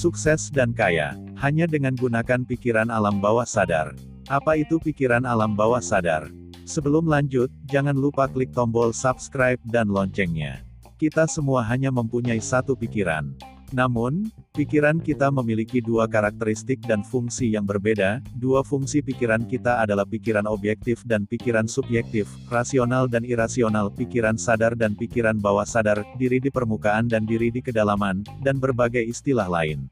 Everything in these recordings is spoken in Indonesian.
Sukses dan kaya, hanya dengan gunakan pikiran alam bawah sadar. Apa itu pikiran alam bawah sadar? Sebelum lanjut, jangan lupa klik tombol subscribe dan loncengnya. Kita semua hanya mempunyai satu pikiran. Namun, pikiran kita memiliki dua karakteristik dan fungsi yang berbeda. Dua fungsi pikiran kita adalah pikiran objektif dan pikiran subjektif, rasional dan irasional, pikiran sadar dan pikiran bawah sadar, diri di permukaan dan diri di kedalaman, dan berbagai istilah lain.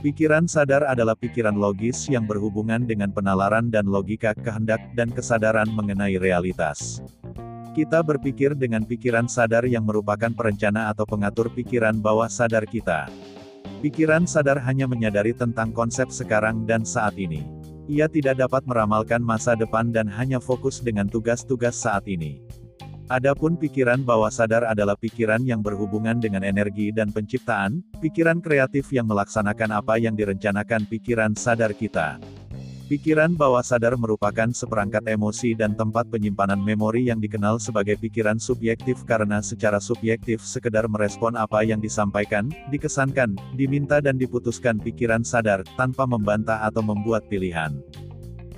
Pikiran sadar adalah pikiran logis yang berhubungan dengan penalaran dan logika kehendak dan kesadaran mengenai realitas. Kita berpikir dengan pikiran sadar yang merupakan perencana atau pengatur pikiran bawah sadar kita. Pikiran sadar hanya menyadari tentang konsep sekarang dan saat ini. Ia tidak dapat meramalkan masa depan dan hanya fokus dengan tugas-tugas saat ini. Adapun pikiran bawah sadar adalah pikiran yang berhubungan dengan energi dan penciptaan, pikiran kreatif yang melaksanakan apa yang direncanakan pikiran sadar kita. Pikiran bawah sadar merupakan seperangkat emosi dan tempat penyimpanan memori yang dikenal sebagai pikiran subjektif karena secara subjektif sekedar merespon apa yang disampaikan, dikesankan, diminta dan diputuskan pikiran sadar, tanpa membantah atau membuat pilihan.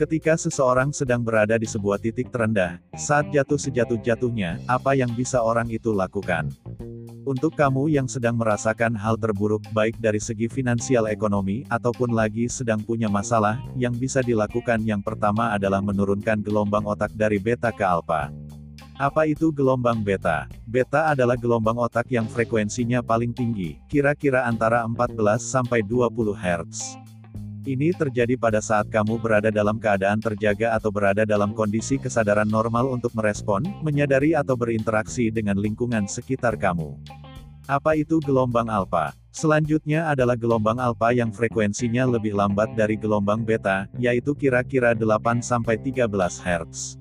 Ketika seseorang sedang berada di sebuah titik terendah, saat jatuh sejatuh-jatuhnya, apa yang bisa orang itu lakukan? Untuk kamu yang sedang merasakan hal terburuk baik dari segi finansial ekonomi ataupun lagi sedang punya masalah, yang bisa dilakukan yang pertama adalah menurunkan gelombang otak dari beta ke alpha. Apa itu gelombang beta? Beta adalah gelombang otak yang frekuensinya paling tinggi, kira-kira antara 14 sampai 20 Hz. Ini terjadi pada saat kamu berada dalam keadaan terjaga atau berada dalam kondisi kesadaran normal untuk merespon, menyadari atau berinteraksi dengan lingkungan sekitar kamu. Apa itu gelombang alfa? Selanjutnya adalah gelombang alfa yang frekuensinya lebih lambat dari gelombang beta, yaitu kira-kira 8-13 Hz.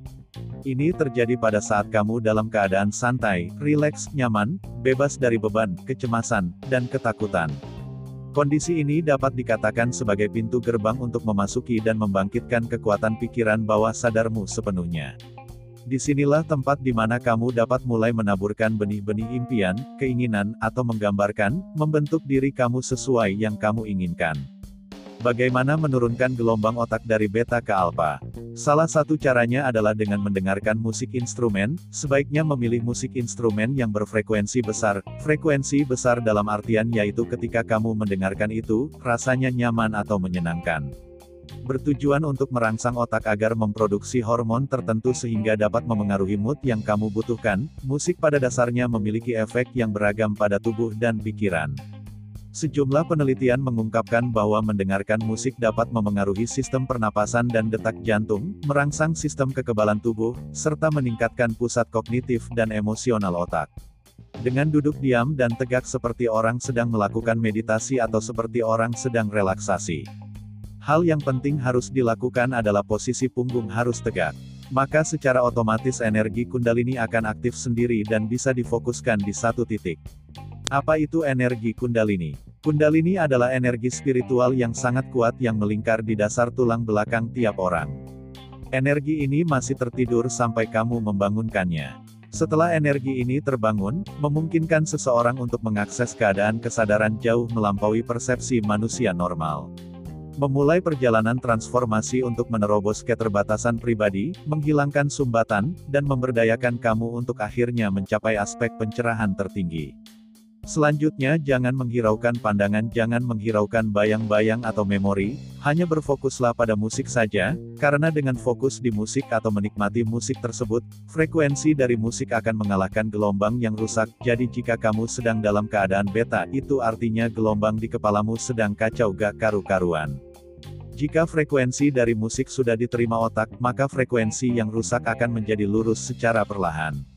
Ini terjadi pada saat kamu dalam keadaan santai, rileks, nyaman, bebas dari beban, kecemasan, dan ketakutan. Kondisi ini dapat dikatakan sebagai pintu gerbang untuk memasuki dan membangkitkan kekuatan pikiran bawah sadarmu sepenuhnya. Di sinilah tempat di mana kamu dapat mulai menaburkan benih-benih impian, keinginan, atau menggambarkan, membentuk diri kamu sesuai yang kamu inginkan. Bagaimana menurunkan gelombang otak dari beta ke alfa? Salah satu caranya adalah dengan mendengarkan musik instrumen, sebaiknya memilih musik instrumen yang berfrekuensi besar. Frekuensi besar dalam artian yaitu ketika kamu mendengarkan itu, rasanya nyaman atau menyenangkan. Bertujuan untuk merangsang otak agar memproduksi hormon tertentu sehingga dapat memengaruhi mood yang kamu butuhkan, musik pada dasarnya memiliki efek yang beragam pada tubuh dan pikiran. Sejumlah penelitian mengungkapkan bahwa mendengarkan musik dapat memengaruhi sistem pernapasan dan detak jantung, merangsang sistem kekebalan tubuh, serta meningkatkan pusat kognitif dan emosional otak. Dengan duduk diam dan tegak seperti orang sedang melakukan meditasi atau seperti orang sedang relaksasi. Hal yang penting harus dilakukan adalah posisi punggung harus tegak. Maka secara otomatis energi kundalini akan aktif sendiri dan bisa difokuskan di satu titik. Apa itu energi Kundalini? Kundalini adalah energi spiritual yang sangat kuat yang melingkar di dasar tulang belakang tiap orang. Energi ini masih tertidur sampai kamu membangunkannya. Setelah energi ini terbangun, memungkinkan seseorang untuk mengakses keadaan kesadaran jauh melampaui persepsi manusia normal. Memulai perjalanan transformasi untuk menerobos keterbatasan pribadi, menghilangkan sumbatan, dan memberdayakan kamu untuk akhirnya mencapai aspek pencerahan tertinggi. Selanjutnya jangan menghiraukan pandangan jangan menghiraukan bayang-bayang atau memori, hanya berfokuslah pada musik saja, karena dengan fokus di musik atau menikmati musik tersebut, frekuensi dari musik akan mengalahkan gelombang yang rusak, jadi jika kamu sedang dalam keadaan beta, itu artinya gelombang di kepalamu sedang kacau gak karu-karuan. Jika frekuensi dari musik sudah diterima otak, maka frekuensi yang rusak akan menjadi lurus secara perlahan.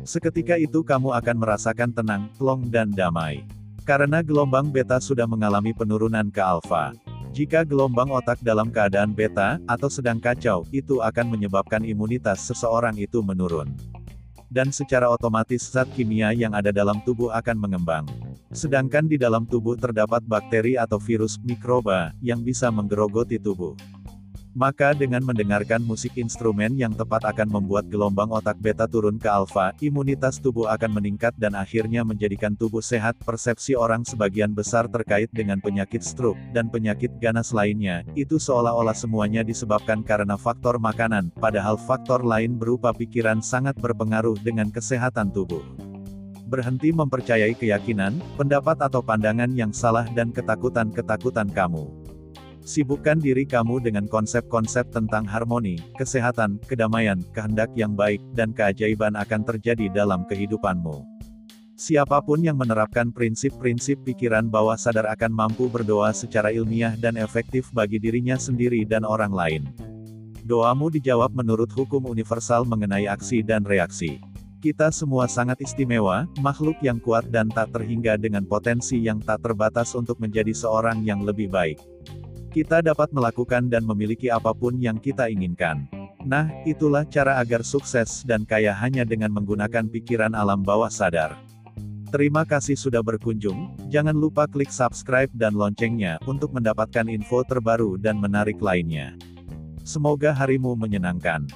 Seketika itu kamu akan merasakan tenang, plong dan damai. Karena gelombang beta sudah mengalami penurunan ke alfa. Jika gelombang otak dalam keadaan beta, atau sedang kacau, itu akan menyebabkan imunitas seseorang itu menurun. Dan secara otomatis zat kimia yang ada dalam tubuh akan mengembang. Sedangkan di dalam tubuh terdapat bakteri atau virus, mikroba, yang bisa menggerogoti tubuh. Maka dengan mendengarkan musik instrumen yang tepat akan membuat gelombang otak beta turun ke alfa, imunitas tubuh akan meningkat dan akhirnya menjadikan tubuh sehat. Persepsi orang sebagian besar terkait dengan penyakit stroke dan penyakit ganas lainnya, itu seolah-olah semuanya disebabkan karena faktor makanan, padahal faktor lain berupa pikiran sangat berpengaruh dengan kesehatan tubuh. Berhenti mempercayai keyakinan, pendapat atau pandangan yang salah dan ketakutan-ketakutan kamu. Sibukkan diri kamu dengan konsep-konsep tentang harmoni, kesehatan, kedamaian, kehendak yang baik, dan keajaiban akan terjadi dalam kehidupanmu. Siapa pun yang menerapkan prinsip-prinsip pikiran bawah sadar akan mampu berdoa secara ilmiah dan efektif bagi dirinya sendiri dan orang lain. Doamu dijawab menurut hukum universal mengenai aksi dan reaksi. Kita semua sangat istimewa, makhluk yang kuat dan tak terhingga dengan potensi yang tak terbatas untuk menjadi seorang yang lebih baik. Kita dapat melakukan dan memiliki apa pun yang kita inginkan. Nah, itulah cara agar sukses dan kaya hanya dengan menggunakan pikiran alam bawah sadar. Terima kasih sudah berkunjung, jangan lupa klik subscribe dan loncengnya untuk mendapatkan info terbaru dan menarik lainnya. Semoga harimu menyenangkan.